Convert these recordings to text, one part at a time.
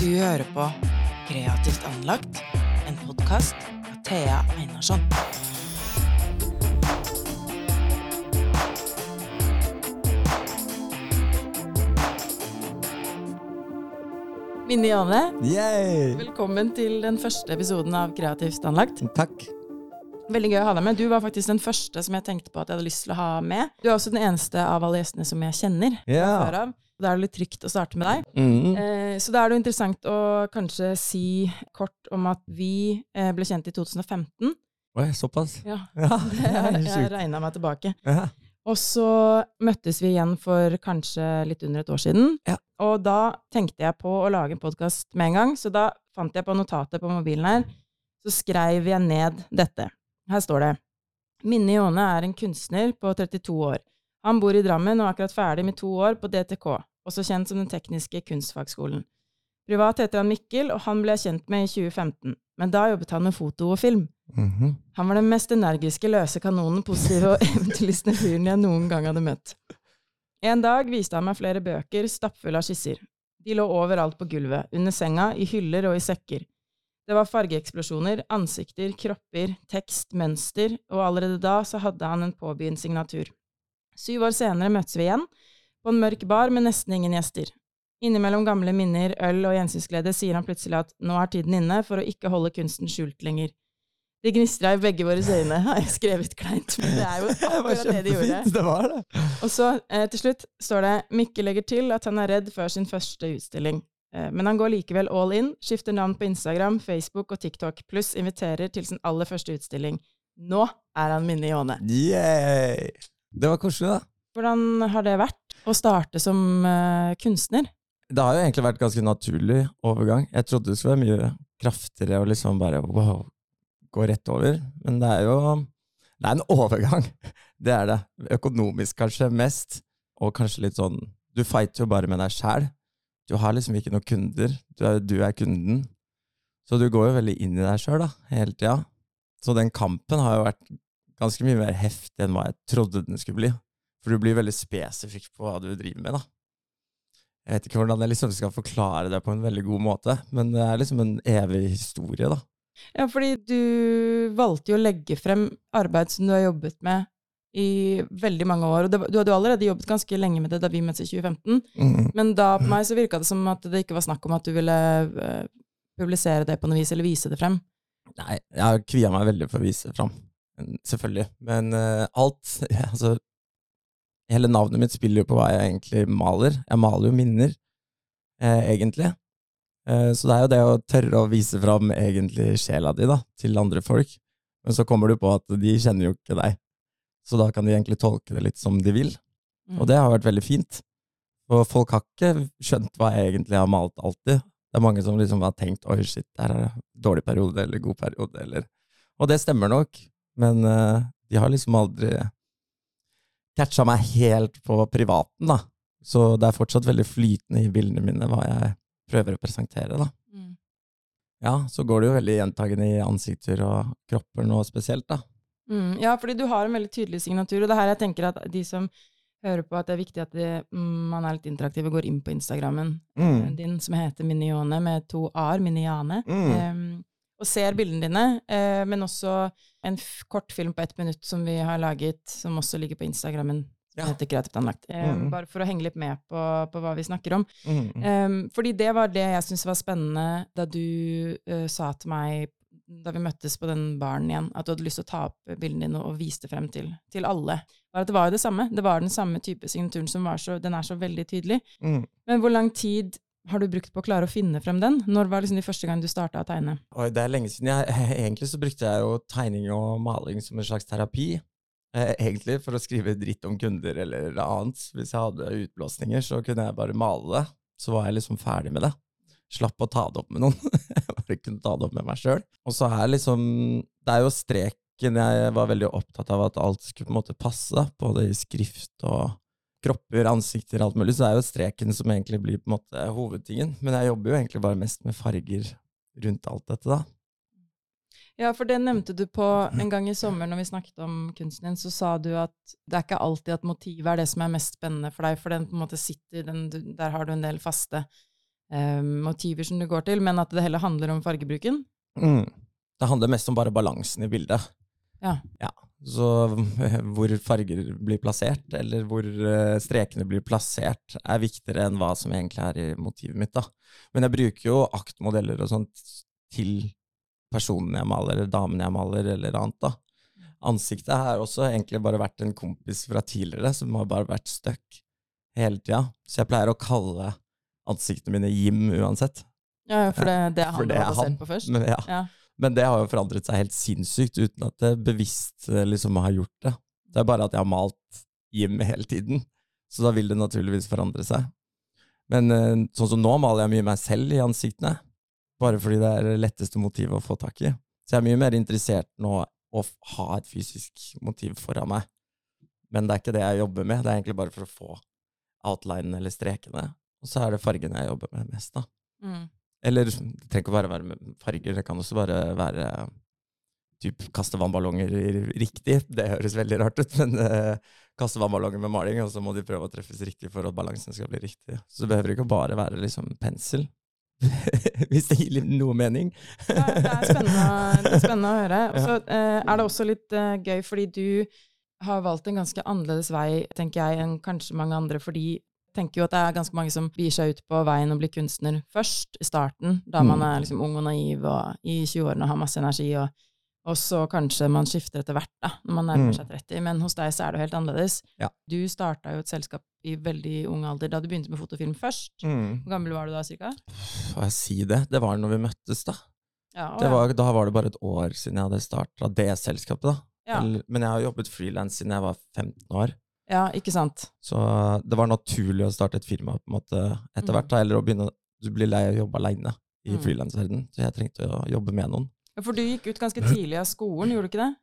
Du hører på Kreativt anlagt, en podkast av Thea Einarsson. Minne Jane, Yay! velkommen til den første episoden av Kreativt anlagt. Takk. Veldig gøy å ha deg med. Du var faktisk den første som jeg tenkte på at jeg hadde lyst til å ha med. Du er også den eneste av alle gjestene som jeg kjenner fra Ja. før av. Da er det litt trygt å starte med deg. Mm. Eh, så da er det jo interessant å kanskje si kort om at vi eh, ble kjent i 2015. Oi, såpass? Ja, Ja, jeg, jeg regna meg tilbake. Ja. Og så møttes vi igjen for kanskje litt under et år siden. Ja. Og da tenkte jeg på å lage en podkast med en gang, så da fant jeg på notatet på mobilen her. Så skrev jeg ned dette. Her står det Minne Jåne er en kunstner på 32 år. Han bor i Drammen og er akkurat ferdig med to år på DTK, også kjent som Den tekniske kunstfagskolen. Privat heter han Mikkel, og han ble jeg kjent med i 2015, men da jobbet han med foto og film. Mhm. Han var den mest energiske, løse kanonen, positive og eventyrlystne fyren jeg noen gang hadde møtt. En dag viste han meg flere bøker stappfulle av skisser. De lå overalt på gulvet, under senga, i hyller og i sekker. Det var fargeeksplosjoner, ansikter, kropper, tekst, mønster, og allerede da så hadde han en påbegynt signatur. Syv år senere møttes vi igjen, på en mørk bar med nesten ingen gjester. Innimellom gamle minner, øl og gjensynsglede sier han plutselig at nå er tiden inne for å ikke holde kunsten skjult lenger. Det gnistra i begge våre øyne, har jeg skrevet kleint, men det er jo Det akkurat det de gjorde. Det var det. Og så, eh, til slutt, står det Mikke legger til at han er redd før sin første utstilling. Eh, men han går likevel all in, skifter navn på Instagram, Facebook og TikTok, pluss inviterer til sin aller første utstilling. Nå er han Minne i Jåne. Yay! Det var koselig, da. Hvordan har det vært å starte som uh, kunstner? Det har jo egentlig vært ganske naturlig overgang. Jeg trodde det skulle være mye kraftigere og liksom bare wow, gå rett over. Men det er jo Det er en overgang. Det er det. Økonomisk kanskje mest, og kanskje litt sånn Du fighter jo bare med deg sjæl. Du har liksom ikke noen kunder. Du er, du er kunden. Så du går jo veldig inn i deg sjøl, hele tida. Så den kampen har jo vært ganske mye mer heftig enn hva jeg trodde den skulle bli. For du blir veldig spesifikk på hva du driver med, da. Jeg vet ikke hvordan jeg liksom skal forklare det på en veldig god måte, men det er liksom en evig historie, da. Ja, fordi du valgte jo å legge frem arbeid som du har jobbet med i veldig mange år. Og det, du hadde jo allerede jobbet ganske lenge med det da vi møttes i 2015. Mm. Men da på meg så virka det som at det ikke var snakk om at du ville uh, publisere det på noe vis, eller vise det frem. Nei, jeg har kvia meg veldig for å vise det frem, selvfølgelig. Men uh, alt Altså, hele navnet mitt spiller jo på hva jeg egentlig maler. Jeg maler jo minner, eh, egentlig. Eh, så det er jo det å tørre å vise fram egentlig sjela di, da, til andre folk. Men så kommer du på at de kjenner jo ikke deg, så da kan de egentlig tolke det litt som de vil. Mm. Og det har vært veldig fint. Og folk har ikke skjønt hva jeg egentlig har malt alltid. Det er mange som liksom har tenkt oi, shit, der er det dårlig periode eller god periode, eller Og det stemmer nok, men uh, de har liksom aldri catcha meg helt på privaten, da. Så det er fortsatt veldig flytende i bildene mine hva jeg prøver å presentere, da. Mm. Ja, så går det jo veldig gjentagende i ansikter og kropper nå spesielt, da. Mm. Ja, fordi du har en veldig tydelig signatur, og det er her jeg tenker at de som hører på at det er viktig at mm, man er litt interaktiv og går inn på Instagrammen Mm. din, som heter Minione med to a-er, Miniane, Mm. um, og ser bildene dine, uh, men også en f kortfilm på ett minutt som vi har laget, som også ligger på Instagrammen, Ja. heter Kreativt anlagt. Mm. Um, Bare for å henge litt med på, på hva vi snakker om. Mm. Um, fordi det var det jeg syntes var spennende da du uh, sa til meg da vi møttes på den baren igjen, at du hadde lyst til å ta opp bildene dine og vise det frem til, til alle. Var at det var jo det samme. Det var den samme type signaturen som var så Den er så veldig tydelig. Mm. Men hvor lang tid har du brukt på å klare å finne frem den? Når var liksom de første gang du starta å tegne? Oi, det er lenge siden. Jeg, egentlig så brukte jeg jo tegning og maling som en slags terapi. Eh, egentlig for å skrive dritt om kunder eller annet. Hvis jeg hadde utblåsninger, så kunne jeg bare male det. Så var jeg liksom ferdig med det. Slapp å ta det opp med noen. bare kunne ta det opp med meg sjøl. Og så er liksom Det er jo streken jeg var veldig opptatt av at alt skulle på en måte passe, både i skrift og kropper, ansikter, alt mulig. Så det er jo streken som egentlig blir på en måte hovedtingen. Men jeg jobber jo egentlig bare mest med farger rundt alt dette, da. Ja, for det nevnte du på en gang i sommer når vi snakket om kunsten din, så sa du at det er ikke alltid at motivet er det som er mest spennende for deg, for den på en måte sitter, den, der har du en del faste eh, motiver som du går til, men at det heller handler om fargebruken. Mm. Det handler mest om bare balansen i bildet. Ja. Så eh, hvor farger blir plassert, eller hvor eh, strekene blir plassert, er viktigere enn hva som egentlig er i motivet mitt. da. Men jeg bruker jo aktmodeller og sånt til personen jeg maler, eller damen jeg maler, eller annet. da. Ansiktet har også egentlig bare vært en kompis fra tidligere, som har bare vært stuck hele tida. Så jeg pleier å kalle ansiktene mine Jim uansett. Ja, for det, det er For han du det er han. på først. Men, ja. Ja. Men det har jo forandret seg helt sinnssykt, uten at jeg bevisst eh, liksom har gjort det. Det er bare at jeg har malt Jim hele tiden, så da vil det naturligvis forandre seg. Men eh, sånn som nå maler jeg mye meg selv i ansiktene, bare fordi det er det letteste motivet å få tak i. Så jeg er mye mer interessert nå å ha et fysisk motiv foran meg. Men det er ikke det jeg jobber med, det er egentlig bare for å få outlinen eller strekene. Og så er det fargene jeg jobber med mest, da. Mm. Eller det trenger ikke bare være med farger, det kan også bare være typ kaste vannballonger riktig. Det høres veldig rart ut, men uh, kaste vannballonger med maling, og så må de prøve å treffes riktig for at balansen skal bli riktig. Så det behøver ikke bare være liksom pensel. Hvis det gir noe mening. Ja, det, er spennende, det er spennende å høre. Og så uh, er det også litt uh, gøy, fordi du har valgt en ganske annerledes vei, tenker jeg, enn kanskje mange andre, fordi tenker jo at det er ganske mange som gir seg ut på veien og blir kunstner først, i starten, da man Mm. er liksom ung og naiv og i 20-årene og har masse energi, og, og så kanskje man skifter etter hvert, da, når man nærmer Mm. seg 30. Men hos deg så er det jo helt annerledes. Ja. Du starta jo et selskap i veldig ung alder, da du begynte med fotofilm først. Mm. Hvor gammel var du da, cirka? Får jeg si det? Det var når vi møttes, da. Ja, Det var, da var det bare et år siden jeg hadde starta det selskapet, da. ja. Men jeg har jobbet frilans siden jeg var 15 år. Ja, ikke sant? Så det var naturlig å starte et firma på en måte etter Mm. hvert, mm. eller å begynne Du blir lei av å jobbe aleine i Mm. frilansverdenen, så jeg trengte å jobbe med noen. Ja, For du gikk ut ganske tidlig av skolen, gjorde du ikke det?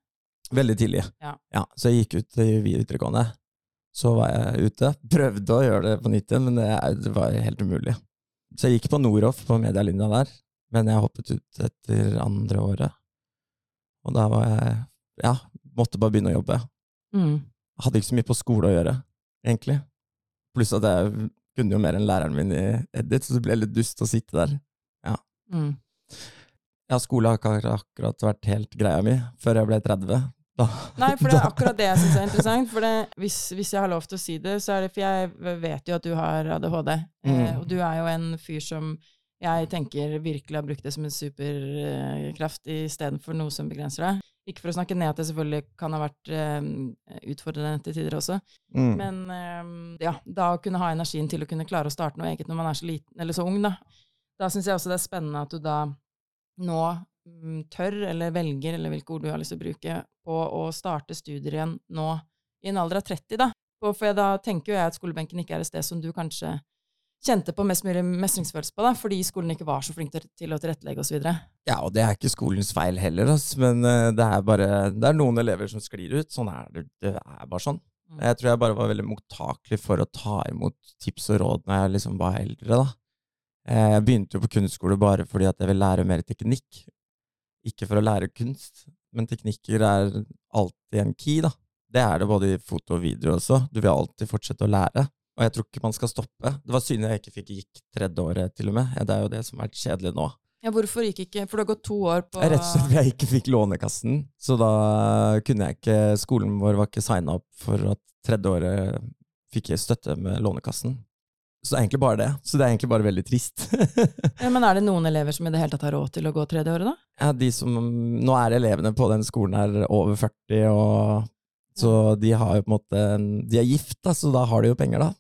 Veldig tidlig. Ja. så jeg gikk ut i videregående. Så var jeg ute. Prøvde å gjøre det på nytt igjen, men det, det var helt umulig. Så jeg gikk på Noroff, på medielinja der, men jeg hoppet ut etter andre året. Og da var jeg Ja, måtte bare begynne å jobbe. Mm. Hadde ikke så mye på skole å gjøre, egentlig. Pluss at jeg kunne jo mer enn læreren min i edit, så det ble litt dust å sitte der. Mm. Ja, skole har ikke akkurat vært helt greia mi før jeg ble 30. Da, Nei, for det er akkurat det jeg syns er interessant. For det, hvis, hvis jeg har lov til å si det, så er det For jeg vet jo at du har ADHD. Eh, Mm. og du er jo en fyr som jeg tenker virkelig har brukt det som en superkraft istedenfor noe som begrenser deg. Ikke for å snakke ned at det selvfølgelig kan ha vært eh, utfordrende til tider også. mm. Men eh, ja, da å kunne ha energien til å kunne klare å starte noe eget når man er så liten, eller så ung, da. Da syns jeg også det er spennende at du da nå mm, tør, eller velger, eller hvilke ord du har lyst til å bruke, på å starte studier igjen nå i en alder av 30, da. Og For da tenker jo jeg at skolebenken ikke er et sted som du kanskje kjente på mest mulig mestringsfølelse på, da, fordi skolen ikke var så flink til, å tilrettelegge osv. Ja, og det er ikke skolens feil heller, altså, men eh, det er bare Det er noen elever som sklir ut. Sånn er det. Det er bare sånn. Mm. Jeg tror jeg bare var veldig mottakelig for å ta imot tips og råd når jeg liksom var eldre, da. Eh, Jeg begynte jo på kunstskole bare fordi at jeg vil lære mer teknikk. Ikke for å lære kunst, men teknikker er alltid en key, da. Det er det både i foto og video også. Du vil alltid fortsette å lære. Og jeg tror ikke man skal stoppe. Det var synd jeg ikke fikk gikk tredje året, til og med. Det er jo det som er kjedelig nå. Ja, hvorfor gikk ikke For du har gått to år på Rett og slett fordi jeg ikke fikk Lånekassen, så da kunne jeg ikke Skolen vår var ikke signa opp for at tredje året fikk jeg støtte med Lånekassen. Så det er egentlig bare det. Så det er egentlig bare veldig trist. Ja, Men er det noen elever som i det hele tatt har råd til å gå tredje året, da? ja, de som Nå er elevene på den skolen her over 40, og så de har jo på en måte en, De er gift, da, så da har de jo penger, da.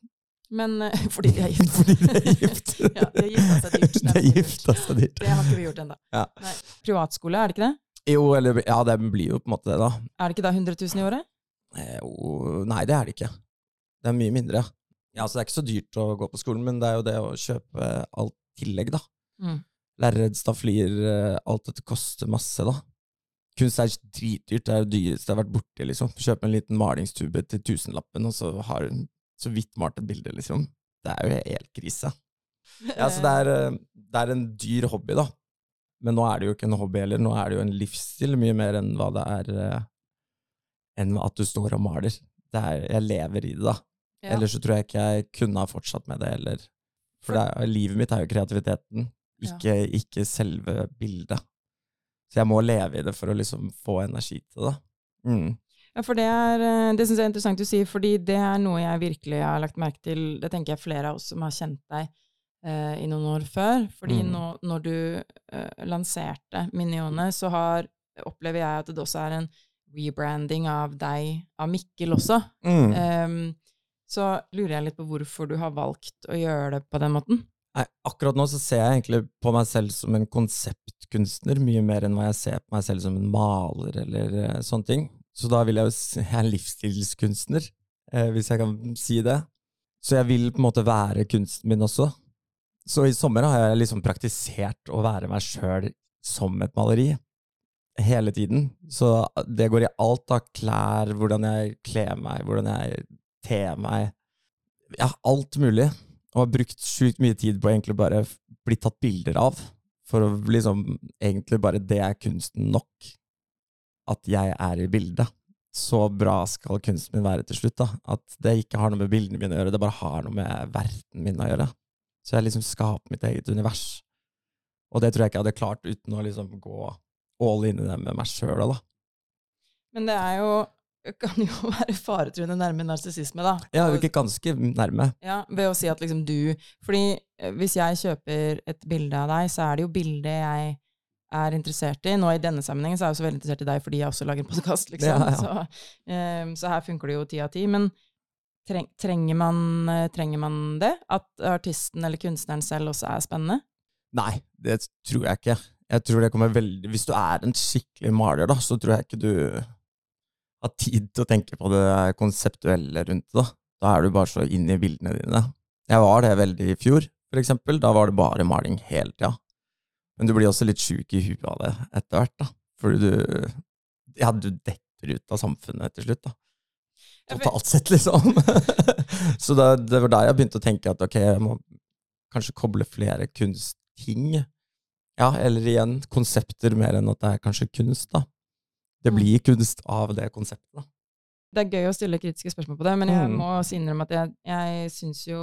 Men eh, fordi de er gift. Fordi de er gift. ja, de gifta seg dyrt. De gifta seg dyrt. Det har ikke vi gjort ennå. Ja. Nei. Privatskole, er det ikke det? Jo, eller Ja, det blir jo på en måte det, da. Er det ikke da 100 000 i året? Eh, nei, det er det ikke. Det er mye mindre. Ja, så Det er ikke så dyrt å gå på skolen, men det er jo det å kjøpe alt tillegg, da. Mm. Lerret, staflier, eh, alt dette koster masse, da. Kunst er dritdyrt, det er det dyreste jeg har vært borti, liksom. Kjøpe en liten malingstube til tusenlappen, og så har hun så vidt malt et bilde, liksom. Det er jo helt krise. Ja, så det er, eh, det er en dyr hobby, da. Men nå er det jo ikke en hobby heller, nå er det jo en livsstil mye mer enn hva det er eh, enn at du står og maler. Det er, jeg lever i det, da. Ja. Ellers så tror jeg ikke jeg kunne ha fortsatt med det, heller. For det er, livet mitt er jo kreativiteten, ikke, ikke selve bildet. Så jeg må leve i det for å liksom få energi til det. Mm. Ja, for det er eh, Det syns jeg er interessant du sier, fordi det er noe jeg virkelig har lagt merke til. Det tenker jeg flere av oss som har kjent deg eh, i noen år før. Fordi Mm. nå, når du eh, lanserte Minione, så har, opplever jeg at det også er en rebranding av deg, av Mikkel også. Mm. Um, så lurer jeg litt på hvorfor du har valgt å gjøre det på den måten. Nei, akkurat nå så ser jeg egentlig på meg selv som en konseptkunstner, mye mer enn hva jeg ser på meg selv som en maler eller uh, sånne ting. Så da vil jeg jo jeg er livsstilskunstner, eh, hvis jeg kan si det. Så jeg vil på en måte være kunsten min også. Så i sommer har jeg liksom praktisert å være meg sjøl som et maleri. Hele tiden. Så det går i alt av klær, hvordan jeg kler meg, hvordan jeg ter meg. Ja, alt mulig og har brukt sjukt mye tid på egentlig bare bli tatt bilder av. For å liksom Egentlig bare det er kunsten nok. At jeg er i bildet. Så bra skal kunsten min være til slutt. da At det ikke har noe med bildene mine å gjøre, det bare har noe med verden min å gjøre. Så jeg liksom skaper mitt eget univers. Og det tror jeg ikke jeg hadde klart uten å liksom gå all in i det med meg sjøl. Da. Men det er jo kan jo være faretruende nærme narsissisme, da. Ja, er ikke ganske nærme. Ja, ved å si at liksom du Fordi eh, hvis jeg kjøper et bilde av deg, så er det jo bildet jeg er interessert i. Nå i denne sammenhengen så er jeg også veldig interessert i deg fordi jeg også lager en podkast, liksom. Ja, ja. Så, um, så her funker det jo ti av ti. Men treng, trenger, man, eh, trenger man det? At artisten eller kunstneren selv også er spennende? Nei, det tror jeg ikke. Jeg tror det kommer veldig Hvis du er en skikkelig maler, da, så tror jeg ikke du har tid til å tenke på det konseptuelle rundt det. da. Da er du bare så inne i bildene dine. Jeg var det veldig i fjor, for eksempel. Da var det bare maling hele tida. Men du blir også litt sjuk i huet av det etter hvert, da. Fordi du Ja, du detter ut av samfunnet til slutt, da. Totalt sett, liksom. så det, det var da jeg begynte å tenke at ok, jeg må kanskje koble flere kunstting. Ja, eller igjen, konsepter mer enn at det er kanskje kunst, da. Det Mm. blir kunst av det konseptet, da. Det er gøy å stille kritiske spørsmål på det, men jeg Mm. må også innrømme at jeg, jeg syns jo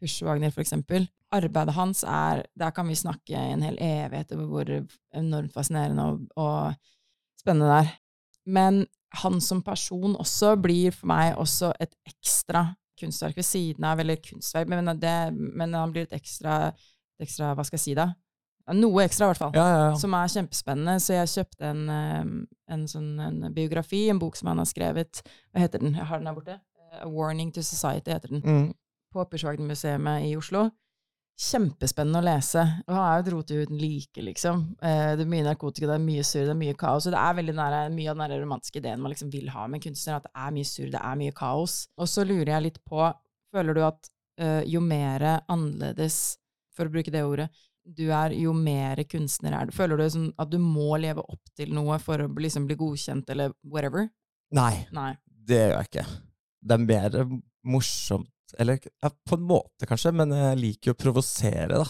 Push Wagner, for eksempel, arbeidet hans er Der kan vi snakke i en hel evighet over hvor enormt fascinerende og, og spennende det er. Men han som person også blir for meg også et ekstra kunstverk ved siden av, eller kunstverk, men, det, men han blir et ekstra, et ekstra Hva skal jeg si, da? Noe ekstra, i hvert fall Ja, ja, ja. som er kjempespennende. Så jeg kjøpte en, eh, en sånn en biografi, en bok som han har skrevet. Hva heter den? Jeg har den her borte. A Warning to Society heter den. Mm. På Pushwagner-museet i Oslo. Kjempespennende å lese. Og han er jo et rote uten like, liksom. Eh, Det er mye narkotika, det er mye surr, det er mye kaos. Og det er veldig nære, mye av den romantiske ideen man liksom vil ha med kunstner, at det er mye surr, det er mye kaos. Og så lurer jeg litt på, føler du at uh, jo mer annerledes, for å bruke det ordet, du er, jo mer kunstner er du. Føler du sånn at du må leve opp til noe for å liksom bli godkjent, eller whatever? Nei, Nei. det gjør jeg ikke. Det er mer morsomt Eller ja, på en måte, kanskje, men jeg liker jo å provosere, da.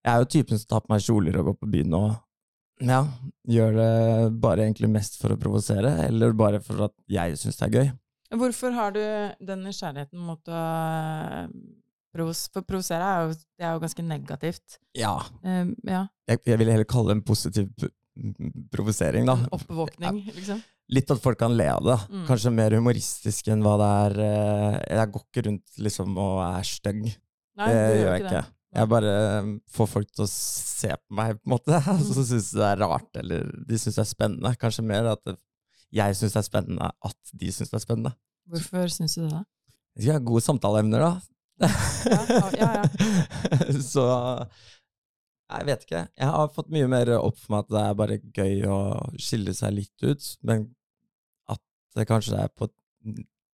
Jeg er jo typen som tar på meg kjoler og går på byen og ja, gjør det bare egentlig mest for å provosere, eller bare for at jeg syns det er gøy. Hvorfor har du den nysgjerrigheten mot å eh, provos For provosere er jo, det er jo ganske negativt. Ja. Eh, ja. Jeg, jeg ville heller kalle det en positiv provosering, da. Oppvåkning, liksom. Litt at folk kan le av det. Mm. Kanskje mer humoristisk enn hva det er eh, Jeg går ikke rundt liksom og er stygg. Det gjør jeg ikke. Jeg bare eh, får folk til å se på meg, på en måte, og så syns de det er rart, eller de syns det er spennende. Kanskje mer at jeg syns det er spennende at de syns det er spennende. Hvorfor syns du det? Vi har ha gode samtaleemner, da. Ja, ja, så jeg vet ikke. Jeg har fått mye mer opp for meg at det er bare gøy å skille seg litt ut, men at det kanskje er på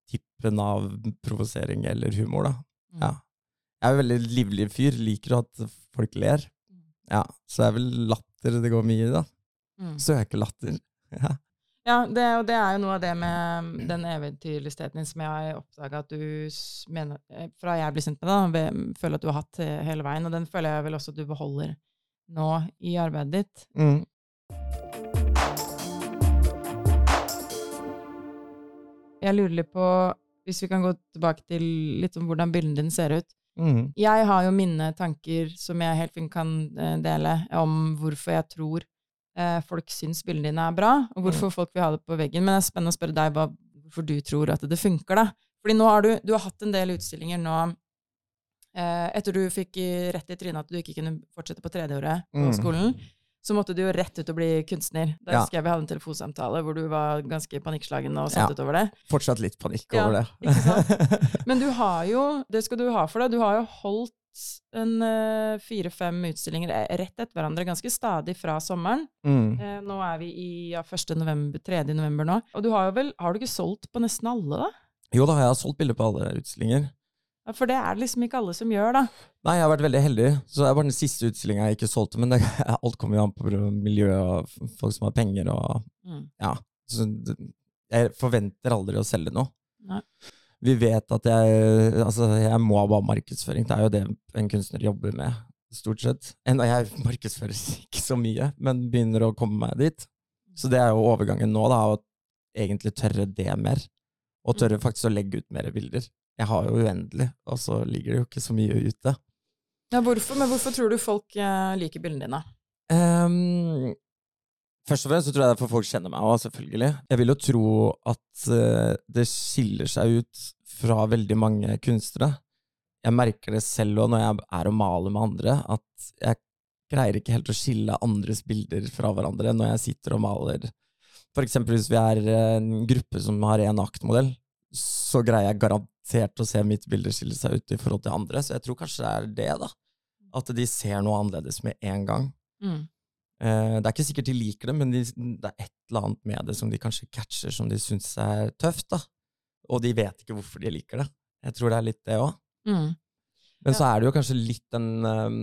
tippen av provosering eller humor, da. Mm. Ja. Jeg er en veldig livlig fyr, liker at folk ler. Mm. Ja, så det er vel latter det går mye i, da. Mm. Søkelatter. Ja. Ja, det, og det er jo noe av det med den eventyrligheten som jeg har oppdaga at du mener eh, Fra jeg blir kjent med deg, føler at du har hatt eh, hele veien, og den føler jeg vel også at du beholder nå i arbeidet ditt. Mm. Jeg lurer litt på, hvis vi kan gå tilbake til litt om hvordan bildene dine ser ut Mm. Jeg har jo mine tanker som jeg helt fint kan eh, dele, om hvorfor jeg tror eh, folk syns bildene dine er bra, og hvorfor folk vil ha det på veggen. Men det er spennende å spørre deg hva, hvorfor du tror at det funker, da. Fordi nå har du, du har hatt en del utstillinger nå eh, etter du fikk rett i trynet at du ikke kunne fortsette på tredjeåret på Mm. Så måtte du jo rett ut og bli kunstner. Da Ja. husker jeg vi hadde en telefonsamtale hvor du var ganske panikkslagen og Ja. satt ut over det. Fortsatt litt panikk Ja, over det. ikke sant? Men du har jo, det skal du ha for deg, du har jo holdt en eh, fire-fem utstillinger eh, rett etter hverandre ganske stadig fra sommeren. mm. Uh, nå er vi i ja, 1. november, 3. november nå. Og du har jo vel, har du ikke solgt på nesten alle, da? Jo da, jeg har solgt bilder på alle utstillinger. For det er det liksom ikke alle som gjør, da. Nei, jeg har vært veldig heldig. Så det er bare den siste utstillinga jeg ikke solgte. Men det, alt kommer jo an på miljøet og folk som har penger og Mm. Ja. Så jeg forventer aldri å selge noe. Nei. Vi vet at jeg Altså, jeg må ha bare markedsføring. Det er jo det en kunstner jobber med, stort sett. Enda jeg markedsfører ikke så mye, men begynner å komme meg dit. Så det er jo overgangen nå, da, å egentlig tørre det mer. Og tørre faktisk å legge ut mer bilder. Jeg har jo uendelig, og så ligger det jo ikke så mye ute. Ja, hvorfor? Men hvorfor tror du folk eh, liker bildene dine? Um, først og fremst så tror jeg det er for folk kjenner meg òg, selvfølgelig. Jeg vil jo tro at eh, det skiller seg ut fra veldig mange kunstnere. Jeg merker det selv òg når jeg er og maler med andre, at jeg greier ikke helt å skille andres bilder fra hverandre når jeg sitter og maler. For eksempel hvis vi er eh, en gruppe som har en aktmodell, så greier jeg garantert å se mitt bilde skille seg ut i forhold til andre, så jeg tror kanskje det er det, da. At de ser noe annerledes med en gang. Mm. Eh, det er ikke sikkert de liker det, men de, det er et eller annet med det som de kanskje catcher som de syns er tøft, da. Og de vet ikke hvorfor de liker det. Jeg tror det er litt det òg. Mm. Men så er det jo kanskje litt den ehm,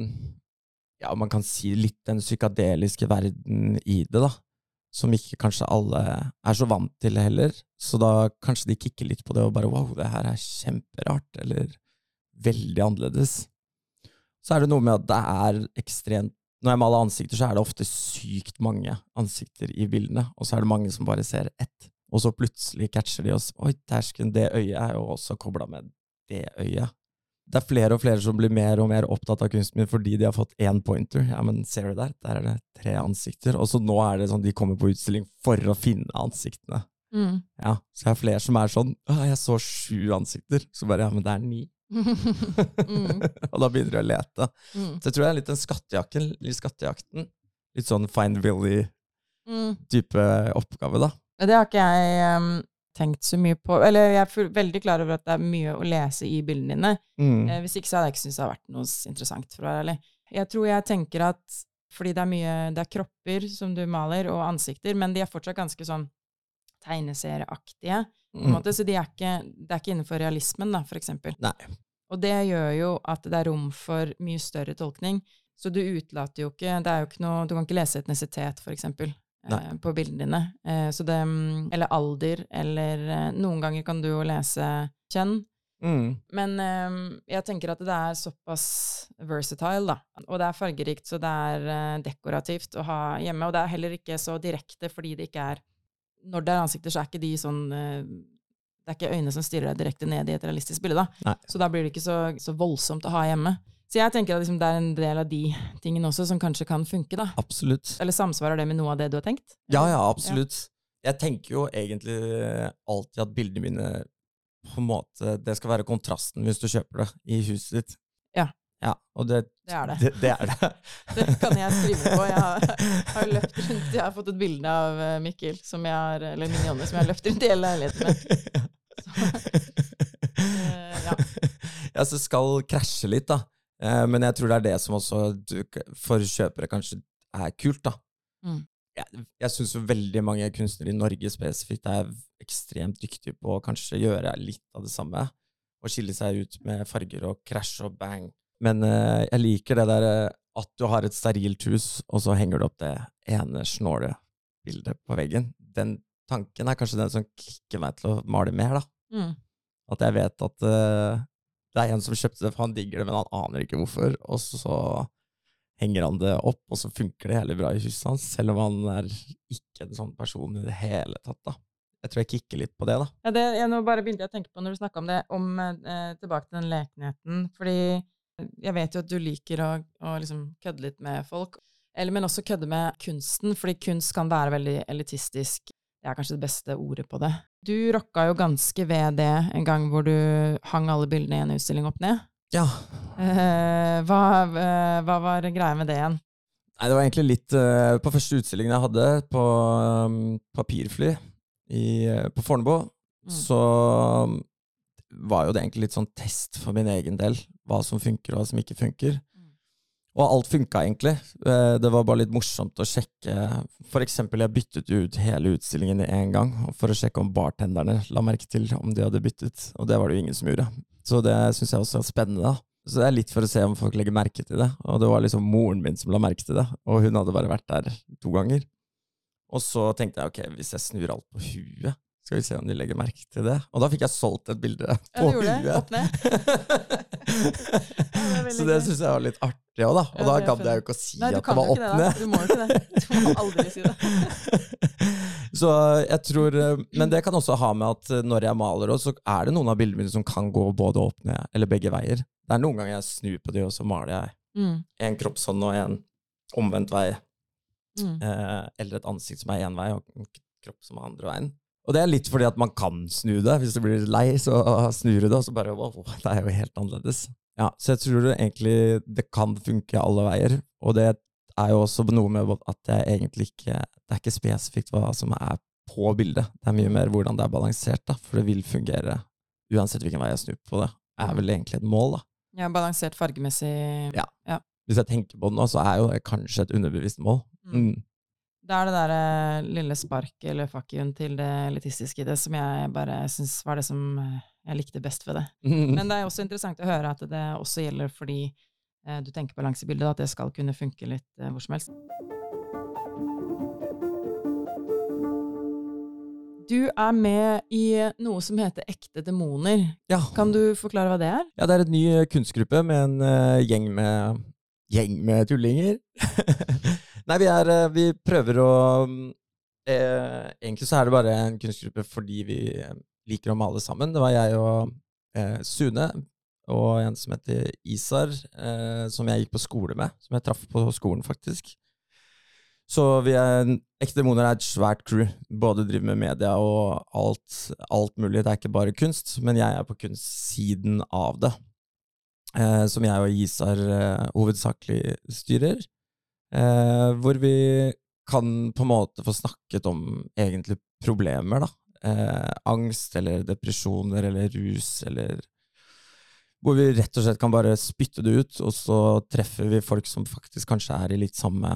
Ja, man kan si litt den psykadeliske verden i det, da. Som ikke kanskje alle er så vant til heller. Så da kanskje de kikker litt på det og bare wow, det her er kjemperart, eller veldig annerledes. Så er det noe med at det er ekstremt Når jeg maler ansikter, så er det ofte sykt mange ansikter i bildene, og så er det mange som bare ser ett. Og så plutselig catcher de oss. Oi, tersken, det øyet er jo også kobla med det øyet. Det er flere og flere som blir mer og mer opptatt av kunsten min fordi de har fått én pointer. Ja, men ser du der? Der er det tre ansikter. Og så nå er det sånn de kommer på utstilling for å finne ansiktene. Mm. Ja, Så jeg har flere som er sånn jeg så sju ansikter. Så bare ja, men det er ni. mm. og da begynner de å lete. Mm. Så jeg tror det er litt den skattejakken, litt skattejakten. Litt sånn Find Willy-type Mm. oppgave, da. Det har ikke jeg em, tenkt så mye på. Eller jeg er veldig klar over at det er mye å lese i bildene dine. Mm. Eh, hvis ikke så hadde jeg ikke syntes det hadde vært noe interessant, for å være ærlig. Jeg tror jeg tenker at fordi det er mye Det er kropper som du maler, og ansikter, men de er fortsatt ganske sånn tegneserieaktige, Mm. måte, så de er ikke, det er ikke innenfor realismen, da, for eksempel. Nei. Og det gjør jo at det er rom for mye større tolkning. Så du utelater jo ikke Det er jo ikke noe Du kan ikke lese etnisitet, for eksempel. Eh, på bildene dine. Eh, så det mm, Eller alder, eller eh, Noen ganger kan du jo lese kjønn. Mm. Men eh, jeg tenker at det er såpass versatile, da. Og det er fargerikt, så det er dekorativt å ha hjemme. Og det er heller ikke så direkte fordi det ikke er Når det er ansikter, så er ikke de sånn Det er ikke øyne som stirrer deg direkte ned i et realistisk bilde, da. Nei. Så da blir det ikke så, så voldsomt å ha hjemme. Så jeg tenker at liksom det er en del av de tingene også som kanskje kan funke, da. Absolutt. Eller samsvarer det med noe av det du har tenkt? Ja, ja, absolutt. Jeg tenker jo egentlig alltid at bildene mine på en måte Det skal være kontrasten hvis du kjøper det i huset ditt. Ja. Ja, og det, Det er det. det, det er det. Det kan jeg skrive på. Jeg har, har løpt rundt, jeg har fått et bilde av eh, Mikkel, som jeg har, eller Minionne, som jeg har løpt rundt i hele leiligheten med. Eh, ja. ja, så skal krasje litt, da. Eh, Men jeg tror det er det som også for kjøpere kanskje er kult, da. Mm. Jeg, jeg syns veldig mange kunstnere i Norge spesifikt er ekstremt dyktige på å kanskje gjøre litt av det samme. Og skille seg ut med farger og krasj og bang. Men uh, jeg liker det der eh, at du har et sterilt hus, og så henger du opp det ene snåle bildet på veggen. Den tanken er kanskje den som kicker meg til å male mer, da. Mm. At jeg vet at eh, det er en som kjøpte det, for han digger det, men han aner ikke hvorfor. Og så henger han det opp, og så funker det hele bra i huset hans, selv om han er ikke en sånn person i det hele tatt. da. jeg tror jeg kikker litt på det, da. Ja, det, jeg nå bare begynte jeg å tenke på når du snakka om det, om eh, tilbake til den lekenheten. Fordi jeg vet jo at du liker å, å liksom kødde litt med folk. Eller, men også kødde med kunsten, fordi kunst kan være veldig elitistisk. Det er kanskje det beste ordet på det. Du rocka jo ganske ved det en gang hvor du hang alle bildene i en utstilling opp ned. Ja. Uh, hva, uh, hva var greia med det igjen? Nei, det var egentlig litt uh, På første utstillingen jeg hadde, på um, Papirfly i, på Fornebu, Mm. så um, var jo det egentlig litt sånn test for min egen del. Hva som funker, og hva som ikke funker. Og alt funka egentlig. Uh, det var bare litt morsomt å sjekke. For eksempel, jeg byttet ut hele utstillingen i én gang for å sjekke om bartenderne la merke til om de hadde byttet, og det var det jo ingen som gjorde. Så det syns jeg også er spennende. Så det er litt for å se om folk legger merke til det. Og det var liksom moren min som la merke til det, og hun hadde bare vært der to ganger. Og så tenkte jeg ok, hvis jeg snur alt på huet, skal vi se om de legger merke til det. Og da fikk jeg solgt et bilde Ja, på det? huet. Opp ned? er så det syns jeg var litt artig òg, da. Og Ja, da det gadd jeg jo ikke å si Nei, at det var opp ned. Du må jo ikke det. Du må aldri si det. Så jeg tror eh, Men det kan også ha med at eh, når jeg maler så er det noen av bildene mine som kan gå både opp ned eller begge veier. Det er noen ganger jeg snur på de, og så maler jeg Mm. en kroppshånd og en omvendt vei. Mm. Eh, eller et ansikt som er én vei, og en kropp som er andre veien. Og det er litt fordi at man kan snu det. Hvis du blir lei, så snur du det, og så bare wow, det er jo helt annerledes. Ja, Så jeg tror det egentlig det kan funke alle veier. Og det er jo også noe med at jeg egentlig ikke Det er ikke spesifikt hva som er på bildet. Det er mye mer hvordan det er balansert, da. For det vil fungere uansett hvilken vei jeg snur på det. er vel egentlig et mål, da. Ja, balansert fargemessig. Ja. Hvis jeg tenker på det nå, så er jo det kanskje et underbevisst mål. Mm. Det er det derre lille sparket eller fuck you til det elitistiske i det som jeg bare syns var det som eh, jeg likte best ved det. Men det er også interessant å høre at det også gjelder fordi eh, du tenker balansebildet, at det skal kunne funke litt eh, hvor som helst. Du er med i noe som heter Ekte demoner. ja. Kan du forklare hva det er? Ja, det er en ny eh, kunstgruppe med en eh, gjeng med gjeng med tullinger. Nei, vi er eh, Vi prøver å mm, eh, Egentlig så er det bare en kunstgruppe fordi vi eh, liker å male sammen. Det var jeg og eh, Sune og en som heter Isar, eh, som jeg gikk på skole med. Som jeg traff på skolen, faktisk. Så vi er, Ekte Demoner er et svært crew. Både driver med media og alt, alt mulig. Det er ikke bare kunst, men jeg er på kunstsiden av det. Eh, som jeg og Isar eh, hovedsakelig styrer. Eh, hvor vi kan på en måte få snakket om egentlig problemer, da. Eh, angst eller depresjoner eller rus eller Hvor vi rett og slett kan bare spytte det ut, og så treffer vi folk som faktisk kanskje er i litt samme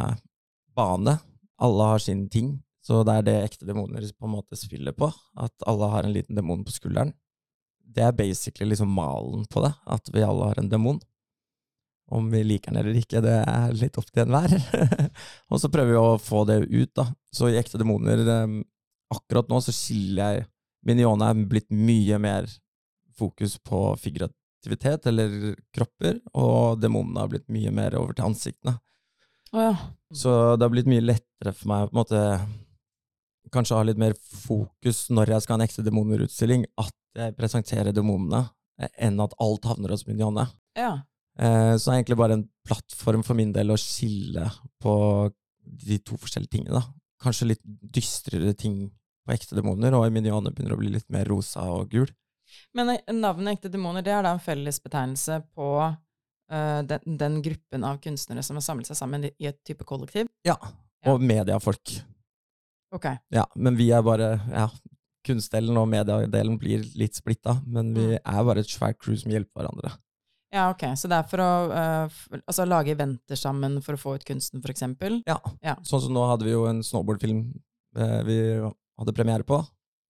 bane. Alle har sin ting. Så det er det ekte demoner på en måte spiller på. At alle har en liten demon på skulderen. Det er basically liksom malen på det, at vi alle har en demon. Om vi liker den eller ikke, det er litt opp til enhver. og så prøver vi å få det ut, da. Så i Ekte demoner, eh, akkurat nå så skiller jeg Minione er blitt mye mer fokus på figurativitet, eller kropper, og demonene har blitt mye mer over til ansiktene. Oh, ja. Så det har blitt mye lettere for meg å på en måte kanskje ha litt mer fokus når jeg skal ha en ekte demonerutstilling, at jeg presenterer demonene, eh, enn at alt havner hos Minione. ja. Eh, så det er egentlig bare en plattform for min del å skille på de to forskjellige tingene. da. Kanskje litt dystrere ting på ekte demoner, og i Minione begynner å bli litt mer rosa og gul. Men eh, navnet Ekte demoner det er da en fellesbetegnelse på uh, den, den gruppen av kunstnere som har samlet seg sammen i, et type kollektiv? Ja, Ja. og mediefolk. Ok. Ja, men vi er bare ja, Kunstdelen og mediedelen blir litt splitta, men vi er bare et svært crew som hjelper hverandre. Ja, ok. Så det er for å uh, altså, lage eventer sammen for å få ut kunsten, eksempel? Ja. Ja. Sånn som nå hadde vi jo en snowboardfilm uh, vi hadde premiere på.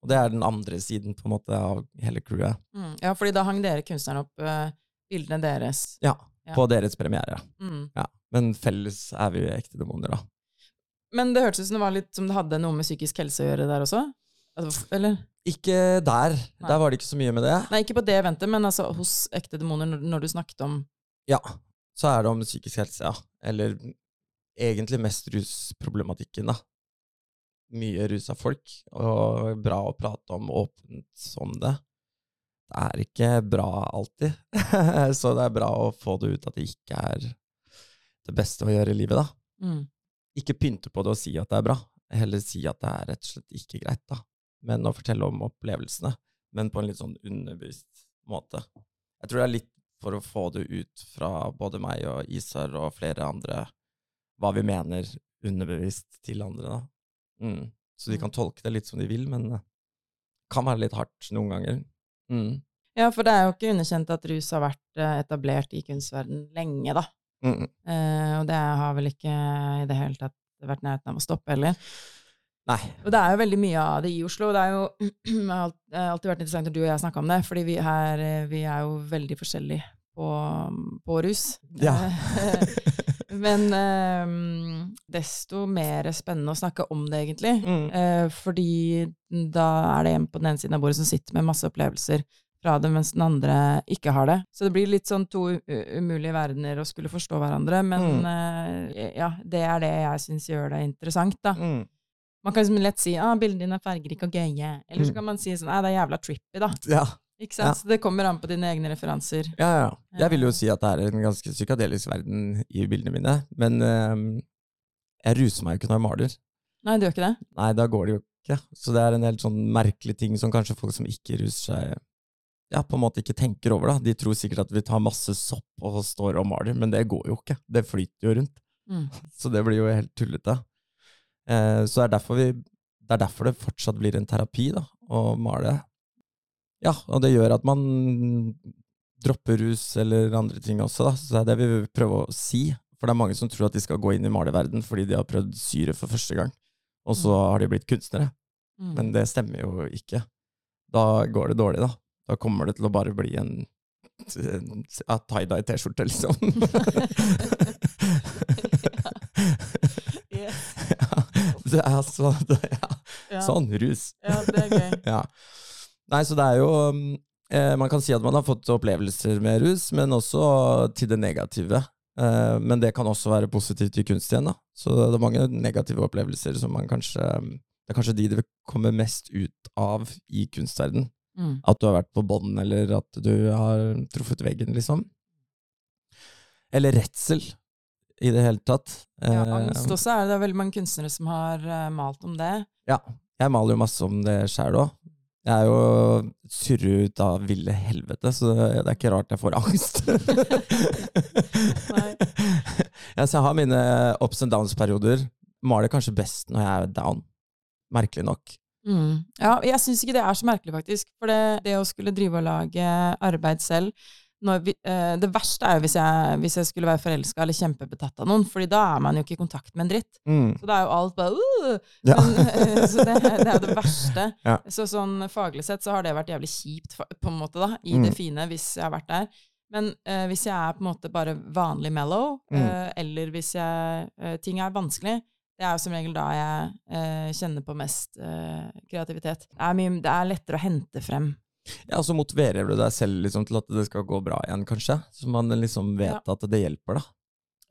Og det er den andre siden på en måte av hele crewet. Mm. Ja, fordi da hang dere kunstnerne opp uh, bildene deres. Ja, Ja. på deres premiere. Mm. Ja. Men felles er vi jo ekte demoner, da. Men det hørtes ut som det var litt som det hadde noe med psykisk helse å gjøre der også? Altså, eller? Ikke der. Nei. Der var det ikke så mye med det. Nei, ikke på det eventet, men altså hos ekte demoner, når, du snakket om Ja, så er det om psykisk helse, ja. Eller egentlig mest rusproblematikken, da. mye rusa folk, og bra å prate om åpent om det. Det er ikke bra alltid, så det er bra å få det ut at det ikke er det beste å gjøre i livet, da. Mm. Ikke pynte på det og si at det er bra, heller si at det er rett og slett ikke greit, da. Men å fortelle om opplevelsene, men på en litt sånn underbevisst måte. Jeg tror det er litt for å få det ut fra både meg og Isar og flere andre, hva vi mener underbevisst til andre, da. Mm. Så de Mm. kan tolke det litt som de vil, men det kan være litt hardt noen ganger. Mm. Ja, for det er jo ikke underkjent at rus har vært eh, etablert i kunstverden lenge, da. Mm. Eh, og det har vel ikke i det hele tatt vært nærheten av å stoppe heller. Nei. Og det er jo veldig mye av det i Oslo. Det er jo det har alltid vært interessant når du og jeg snakka om det, fordi vi, her, eh, vi er jo veldig forskjellige på, på rus. Ja. Men eh, desto mer spennende å snakke om det, egentlig. Mm. Eh, fordi da er det en på den ene siden av bordet som sitter med masse opplevelser fra det, mens den andre ikke har det. Så det blir litt sånn to umulige verdener å skulle forstå hverandre, men Mm. uh, ja, det er det jeg syns gjør det interessant, da. Mm. Man kan liksom lett si ah, bildene dine er fargerike og gøye, eller så Mm. kan man si sånn nei, det er jævla trippy, da. Ja. Ikke sant? Ja. Så det kommer an på dine egne referanser. Ja, ja. Jeg vil jo si at det er en ganske psykadelisk verden i bildene mine, men uh, jeg ruser meg jo ikke når jeg maler. Nei, det gjør ikke det? Nei, da går det jo ikke. Så det er en helt sånn merkelig ting som kanskje folk som ikke ruser seg, ja, på en måte ikke tenker over, det. De tror sikkert at vi tar masse sopp og står og maler, men det går jo ikke. Det flyter jo rundt. Mm. Så det blir jo helt tullete. Eh, så det er vi Det er derfor det fortsatt blir en terapi, da, å male. Ja, og det gjør at man dropper rus eller andre ting også, da. Så det er det vi vil prøve å si. For det er mange som tror at de skal gå inn i malerverden fordi de har prøvd syre for første gang, og så har de blitt kunstnere. Mm. Men det stemmer jo ikke. Da går det dårlig, da. Da kommer det til å bare bli en, en ja, tie-dye-T-skjorte, liksom. Yes. ja, det er så, det, ja. Ja. Sånn, rus. Ja, det er gøy. Ja. Nei, så det er jo eh, Man kan si at man har fått opplevelser med rus, men også til det negative. Eh, men det kan også være positivt i kunst igjen, da. Så det er mange negative opplevelser som man kanskje Det er kanskje de det kommer mest ut av i kunstverden. Mm. At du har vært på bånn, eller at du har truffet veggen, liksom. Eller redsel, i det hele tatt. Ja, Eh, angst også er det, det er veldig mange kunstnere som har eh, malt om det. Ja, jeg maler jo masse om det sjæl òg. Jeg er jo surre ut av ville helvete, så det er ikke rart jeg får angst. Så jeg har mine ups and downs-perioder. Maler kanskje best når jeg er down. Merkelig nok. Mm. Ja, jeg syns ikke det er så merkelig, faktisk. For det, det å skulle drive og lage arbeid selv når vi, eh, Det verste er jo hvis jeg, hvis jeg skulle være forelska eller kjempebetatt av noen, Fordi da er man jo ikke i kontakt med en dritt. Mm. Så da er jo alt bare uh, Ja. men, eh, Så det, det er jo det verste. Ja. Så sånn faglig sett så har det vært jævlig kjipt, på en måte, da, i Mm. det fine, hvis jeg har vært der. Men eh, hvis jeg er på en måte bare vanlig mellow, Mm. eh, eller hvis jeg, eh, ting er vanskelig, det er jo som regel da jeg eh, kjenner på mest eh, kreativitet. Det er, mye, det er lettere å hente frem. Ja, og så motiverer du deg selv liksom, til at det skal gå bra igjen, kanskje. Så man liksom vet Ja. at det hjelper, da.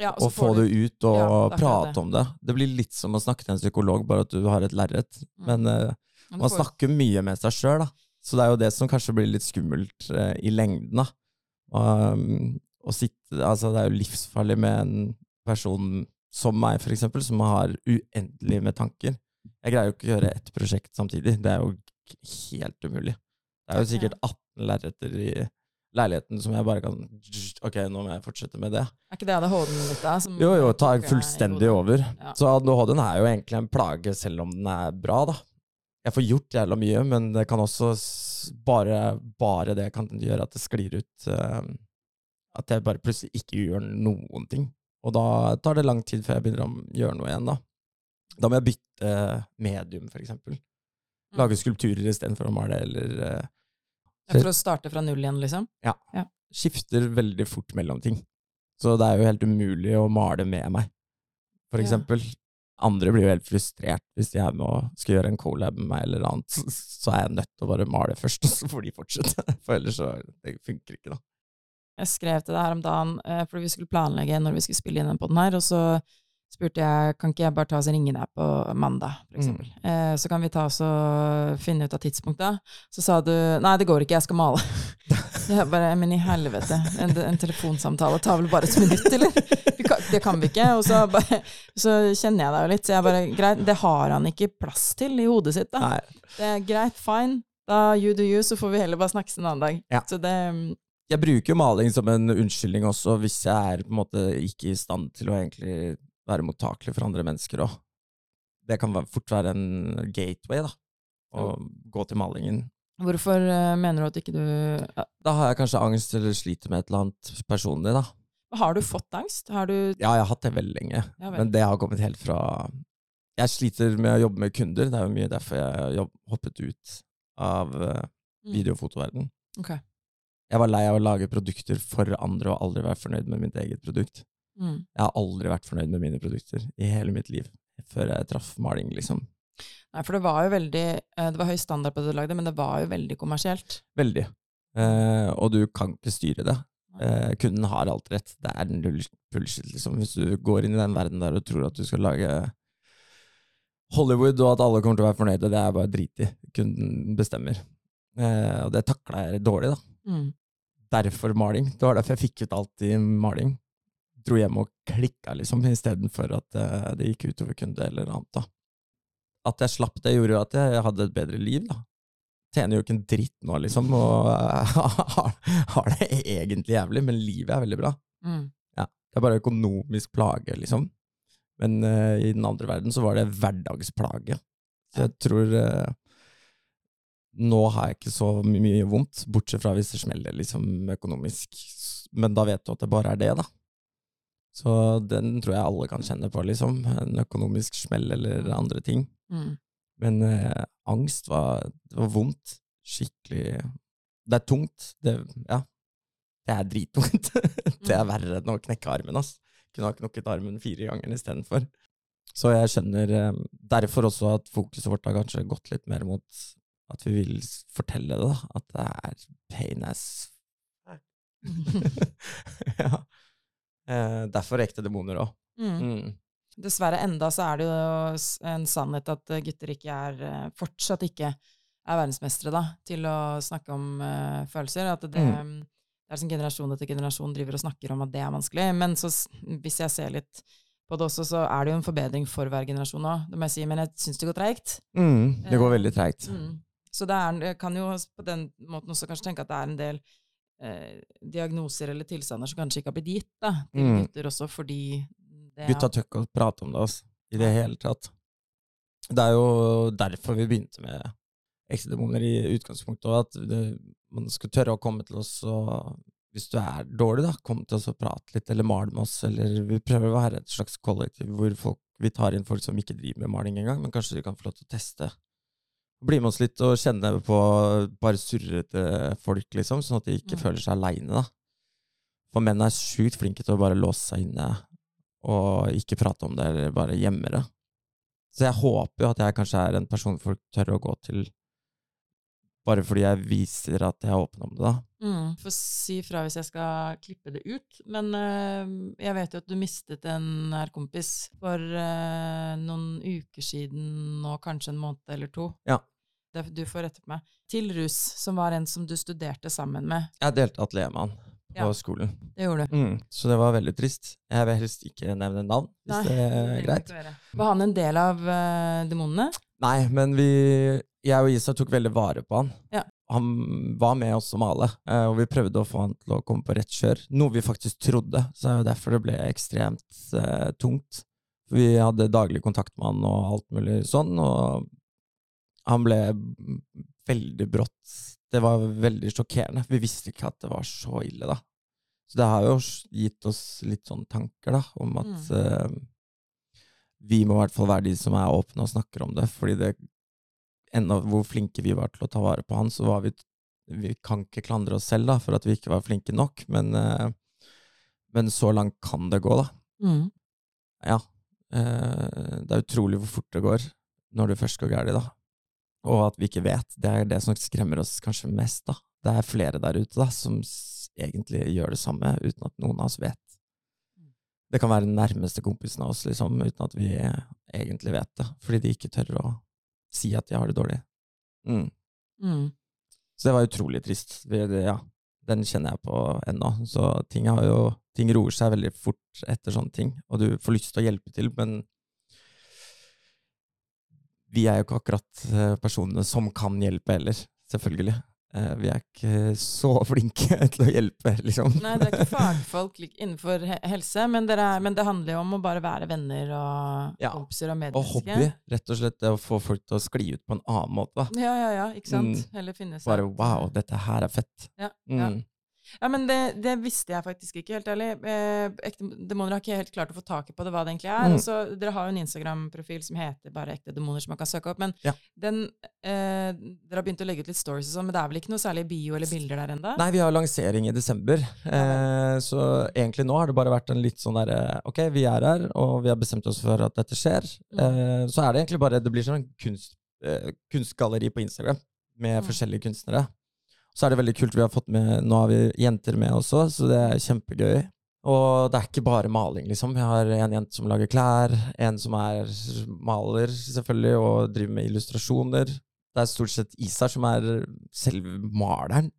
Ja, og Å få du... det ut og Ja, prate det. om det. Det blir litt som å snakke til en psykolog, bare at du har et lerret. Mm. Men eh, man får- snakker mye med seg sjøl, da. Så det er jo det som kanskje blir litt skummelt eh, i lengden, da. Um, sitte, altså det er jo livsfarlig med en person som meg, for eksempel, som har uendelig med tanker. Jeg greier jo ikke å gjøre ett prosjekt samtidig. Det er jo helt umulig. Det er jo sikkert 18 lerreter i leiligheten som jeg bare kan Ok, nå må jeg fortsette med det. Er ikke det ADHD-en litt, da? som Jo, jo, tar i fullstendig over. Ja. Så ADHD-en er jo egentlig en plage, selv om den er bra, da. Jeg får gjort jævla mye, men det kan også bare, bare det kan gjøre at det sklir ut Uh, At jeg bare plutselig ikke gjør noen ting. Og da tar det lang tid før jeg begynner å gjøre noe igjen, da. Da må jeg bytte medium, for eksempel. Mm. Lage skulpturer istedenfor å male, eller uh, For å starte fra null igjen, liksom? Ja. skifter veldig fort mellom ting. Så det er jo helt umulig å male med meg, for Ja. eksempel. Andre blir jo helt frustrert hvis de er med og skal gjøre en collab med meg eller annet. Så- Så er jeg nødt til å bare male først, og så får de fortsette. For ellers så det funker ikke, da. Jeg skrev til deg her om dagen, eh, fordi vi skulle planlegge når vi skulle spille inn den podden her, og så spurte jeg kan ikke jeg bare ta oss og ringe deg på mandag, for eksempel. Eh, så kan vi ta oss og finne ut av tidspunktet. Så sa du nei, det går ikke, jeg skal male. Jeg bare, men i helvete, en, en telefonsamtale tar vel bare et minutt, eller? Vi kan, det kan vi ikke. Og så, bare, så kjenner jeg deg jo litt, så jeg bare greit, det har han ikke plass til i hodet sitt, da. Nei. Det er greit, fine. Da you do you, så får vi heller bare snakkes en annen dag. Ja. Så det Jeg bruker jo maling som en unnskyldning også, hvis jeg er på en måte ikke i stand til å egentlig være mottakelig for andre mennesker òg. Det kan fort være en gateway, da. Å gå til malingen. Hvorfor eh, mener du at ikke du Da har jeg kanskje angst eller sliter med et eller annet personlig, da. Har du fått angst? Har du Ja, jeg har hatt det veldig lenge, Ja vel. men det har kommet helt fra Jeg sliter med å jobbe med kunder, det er jo mye derfor jeg har hoppet ut av uh, Mm. videofotoverden. Ok. Jeg var lei av å lage produkter for andre og aldri være fornøyd med mitt eget produkt. Mm. Jeg har aldri vært fornøyd med mine produkter i hele mitt liv, før jeg traff maling, liksom. Nei, for det var jo veldig eh, Det var høy standard på det du lagde, men det var jo veldig kommersielt. Veldig. Eh, og du kan ikke styre det. Eh, kunden har alt rett. Det er null bullshit, liksom. Hvis du går inn i den verden der og tror at du skal lage Hollywood, og at alle kommer til å være fornøyde, det er bare drit i. Kunden bestemmer. Eh, og det takla jeg dårlig, da. Mm. Derfor maling. Det var derfor jeg fikk ut alt i maling. Dro hjem og klikka, liksom, istedenfor at eh, det gikk utover kunde eller annet, da. At jeg slapp det, gjorde jo at jeg hadde et bedre liv, da. Tjener jo ikke en dritt nå, liksom, og eh, har, det egentlig jævlig, men livet er veldig bra. Mm. Det er bare økonomisk plage, liksom. Men uh, i den andre verden så var det hverdagsplage. Så jeg tror eh, Nå har jeg ikke så my mye vondt, bortsett fra hvis det smeller liksom økonomisk. Men da vet du at det bare er det, da. Så den tror jeg alle kan kjenne på, liksom. En økonomisk smell eller andre ting. Mm. Men eh, angst var, det var vondt. Skikkelig Det er tungt. Det, ja. Det er drittungt. det er verre enn å knekke armen, ass. Kunne ha knokket armen fire ganger istedenfor. Så jeg skjønner eh, derfor også at fokuset vårt har kanskje gått litt mer mot at vi vil fortelle det, da. At det er pain as Ja. Eh, derfor ekte demoner òg. Mm. Mm. Dessverre enda så er det jo en sannhet at eh, gutter ikke er eh, fortsatt ikke er verdensmestere da, til å snakke om uh, følelser. At det, Mm. det er som generasjon etter generasjon driver og snakker om at det er vanskelig. Men så, hvis jeg ser litt på det også, så er det jo en forbedring for hver generasjon òg. Det må jeg si, men jeg syns det går treigt. Mm, det går veldig treigt. Mm. Så det er, kan jo på den måten også kanskje tenke at det er en del eh, diagnoser eller tilstander som kanskje ikke har blitt gitt da, til Mm. gutter også, fordi det Gutta tør ikke å prate om det altså, i det hele tatt. Det er jo derfor vi begynte med eksedemoner i utgangspunktet, at det, man skal tørre å komme til oss og hvis du er dårlig, da, kom til oss og prate litt, eller mal med oss, eller vi prøver å være et slags kollektiv hvor folk, vi tar inn folk som ikke driver med maling engang, men kanskje de kan få lov til å teste. Bli med oss litt og kjenne på bare surrete folk, liksom, sånn at de ikke Mm. føler seg aleine, da. For menn er sjukt flinke til å bare låse seg inne og ikke prate om det, eller bare gjemme det. Så jeg håper jo at jeg kanskje er en person folk tør å gå til, bare fordi jeg viser at jeg er åpen om det, da. Mm. Får si fra hvis jeg skal klippe det ut. Men eh, jeg vet jo at du mistet en nær kompis for eh, noen uker siden, og kanskje en måned eller to. Ja. Det, du får rette på meg. Til Rus, som var en som du studerte sammen med. Jeg delte atelier med han på Ja. skolen, Det gjorde du. mm. så det var veldig trist. Jeg vil helst ikke nevne navn, hvis Nei, det er greit. Var han en del av eh, demonene? Nei, men vi, jeg og Isa tok veldig vare på han. Ja. Han var med oss å male, eh, og vi prøvde å få han til å komme på rett kjør. Noe vi faktisk trodde, så er jo derfor det ble ekstremt eh, tungt. Vi hadde daglig kontakt med han og alt mulig sånn, og han ble veldig brått Det var veldig sjokkerende. Vi visste ikke at det var så ille, da. Så det har jo gitt oss litt sånne tanker, da, om at eh, vi må i hvert fall være de som er åpne og snakker om det, fordi det enda hvor flinke vi var til å ta vare på han, så var vi Vi kan ikke klandre oss selv da, for at vi ikke var flinke nok, men, eh, men så langt kan det gå, da. Mm. Ja. Eh, det er utrolig hvor fort det går når det først går galt, da. Og at vi ikke vet. Det er det som skremmer oss kanskje mest, da. Det er flere der ute da, som egentlig gjør det samme, uten at noen av oss vet. Det kan være den nærmeste kompisen av oss, liksom, uten at vi egentlig vet det. Fordi de ikke tør å si at jeg har det dårlig. Mm. Mm. Så det var utrolig trist. Ja, den kjenner jeg på ennå. Så ting, har jo, ting roer seg veldig fort etter sånne ting, og du får lyst til å hjelpe til, men vi er jo ikke akkurat eh, personene som kan hjelpe heller, selvfølgelig. Eh, vi er ikke så flinke til å hjelpe, liksom. Nei, dere er ikke fagfolk innenfor helse, men, er, men det handler jo om å bare være venner og Ja, kompiser og Og hobby. Rett og slett det å få folk til å skli ut på en annen måte. da. Ja, ja, ja, ikke sant? Mm. Heller finne seg Bare wow, dette her er fett. Ja, ja. Mm. Ja, men det, det visste jeg faktisk ikke, helt ærlig. Eh, ekte demoner har ikke helt klart å få taket på det, hva det egentlig er. Mm. Så, dere har jo en Instagram-profil som heter bare Ekte demoner, som man kan søke opp. Men Ja. den, eh, dere har begynt å legge ut litt stories og sånn, men det er vel ikke noe særlig bio eller bilder der ennå? Nei, vi har lansering i desember, eh, så egentlig nå har det bare vært en litt sånn derre Ok, vi er her, og vi har bestemt oss for at dette skjer. Mm. Eh, så er det egentlig bare Det blir sånn kunst, eh, kunstgalleri på Instagram med Mm. forskjellige kunstnere. Så er det veldig kult. Vi har fått med Nå har vi jenter med også, så det er kjempegøy. Og det er ikke bare maling, liksom. Vi har en jente som lager klær, en som er maler, selvfølgelig, og driver med illustrasjoner. Det er stort sett Isar som er selve maleren.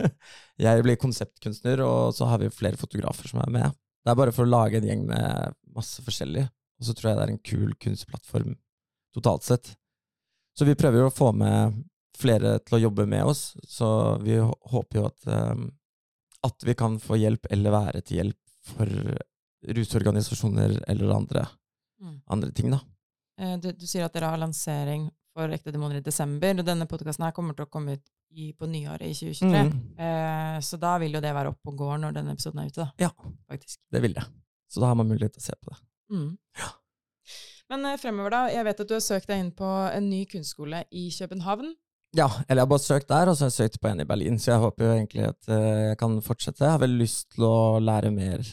Jeg blir konseptkunstner, og så har vi flere fotografer som er med. Det er bare for å lage en gjeng med masse forskjellig, og så tror jeg det er en kul kunstplattform totalt sett. Så vi prøver jo å få med flere til å jobbe med oss, så vi håper jo at, eh, at vi kan få hjelp eller være til hjelp for rusorganisasjoner eller andre, Mm. andre ting, da. Eh, Du, du sier at dere har lansering for Ekte demoner i desember, og denne podkasten kommer til å komme ut i, på nyåret i 2023. Mm, Eh, så da vil jo det være oppe og går når denne episoden er ute, da. Ja. Faktisk. det vil det. Så da har man mulighet til å se på det. Mm. Men eh, fremover, da. Jeg vet at du har søkt deg inn på en ny kunstskole i København. Ja, eller jeg har bare søkt der, og så har jeg søkt på en i Berlin, så jeg håper jo egentlig at eh, jeg kan fortsette. Jeg har veldig lyst til å lære mer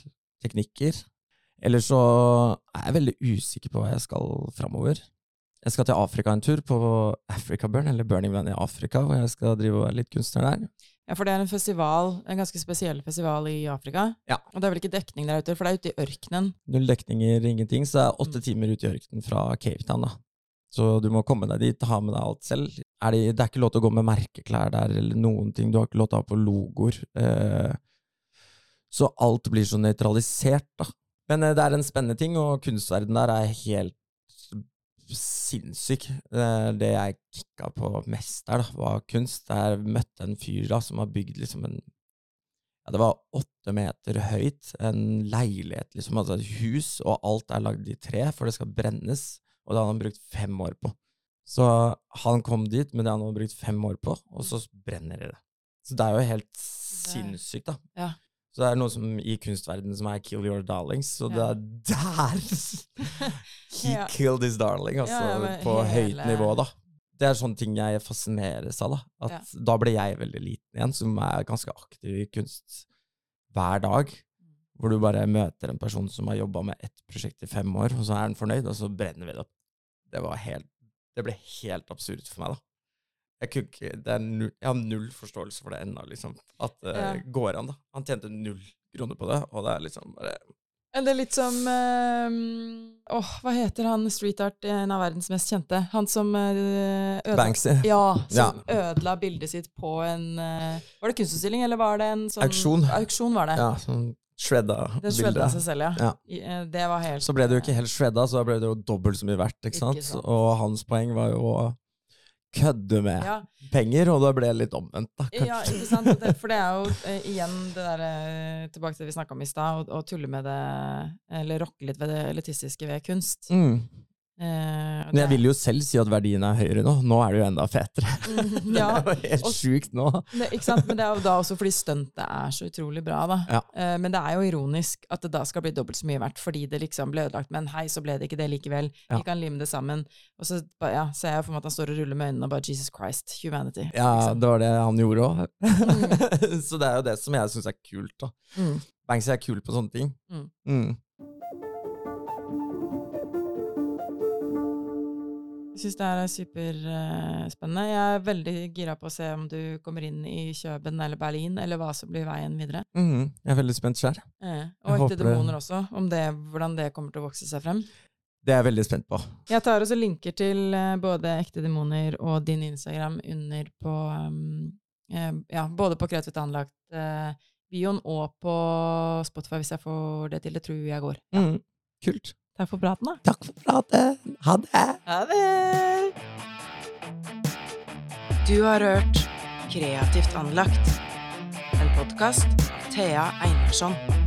teknikker. Eller så er jeg veldig usikker på hva jeg skal framover. Jeg skal til Afrika en tur, på Africa Burn, eller Burning Man i Afrika, hvor jeg skal drive og være litt kunstner der. Ja, for det er en festival, en ganske spesiell festival i Afrika. Ja. Og det er vel ikke dekning der ute, for det er ute i ørkenen. Null dekninger, ingenting, så det er åtte Mm. timer ute i ørkenen fra Cape Town, da. Så du må komme deg dit, ha med deg alt selv. Er det, det er ikke lov til å gå med merkeklær der, eller noen ting. Du har ikke lov til å ha på logoer. Eh, så alt blir så nøytralisert, da. Men eh, det er en spennende ting, og kunstverden der er helt sinnssyk. Eh, det jeg kicka på mest der, da, var kunst. Jeg møtte en fyr da, som har bygd liksom en ja, Det var åtte meter høyt, en leilighet, liksom, altså et hus, og alt er lagd i tre, for det skal brennes. Og det hadde han brukt fem år på. Så han kom dit med det han hadde brukt fem år på, og så brenner det. Så det er jo helt sinnssykt, da. Ja. Så det er noe som i kunstverdenen som er 'kill your darlings', og det er der He Ja. killed his darling, altså, Ja, men på høyt nivå, da. Det er sånne ting jeg fascineres av, da. At da ble jeg veldig liten igjen, som er ganske aktiv i kunst hver dag. Hvor du bare møter en person som har jobba med ett prosjekt i fem år, og så er han fornøyd, og så brenner vi det opp. Det var helt Det ble helt absurd for meg, da. Jeg, ikke, null, jeg har null forståelse for det ennå, liksom. At det Ja. går an, da. Han tjente null kroner på det, og det er liksom bare Det er litt som eh, Åh, hva heter han street art, en av verdens mest kjente? Han som eh, ødela Banksy. Ja, som ødela bildet sitt på en eh, Var det kunstutstilling, eller var det en sånn Auksjon. Auksjon var det. Ja, sånn shredda Det shredda seg selv, ja. Ja. Eh, Det var helt Så ble det jo ikke helt shredda, så da ble det jo dobbelt så mye verdt, ikke sant? Ikke sant. Og hans poeng var jo å kødde med ja, penger, og da ble det litt omvendt, da, kanskje. ja, ikke sant? Det, for det er jo eh, igjen det der eh, Tilbake til det vi snakka om i stad, å tulle med det Eller rokke litt ved det elitistiske ved kunst. Mm. Eh, Men jeg vil jo selv si at verdien er høyere nå. Nå er det jo enda fetere. ja. det er jo helt sjukt nå. det, ikke sant? Men det er jo da også fordi stuntet er så utrolig bra, da. Ja. Eh, men det er jo ironisk at det da skal bli dobbelt så mye verdt, fordi det liksom ble ødelagt. Men hei, så ble det ikke det likevel. Ja. Vi kan lime det sammen. Og så ja, ser jeg for meg at han står og ruller med øynene og bare Jesus Christ, humanity. Ja, det var det han gjorde òg. så det er jo det som jeg syns er kult. da. Mm. Banksy er kul på sånne ting. Mm. Mm. Jeg syns det er superspennende. Jeg er veldig gira på å se om du kommer inn i Kjøben eller Berlin, eller hva som blir veien videre. Mhm, Jeg er veldig spent sjøl. Eh, og ekte demoner også, om det, hvordan det kommer til å vokse seg frem. Det er jeg veldig spent på. Jeg tar også linker til eh, både Ekte demoner og din Instagram under på um, eh, Ja, både på Kreativt anlagt eh, bioen og på Spotify, hvis jeg får det til. Det tror jeg går. Mhm, Kult. Takk for praten, da. Takk for praten. Ha det. Ha det! Du har hørt Kreativt anlagt, en podkast av Thea Einarsson.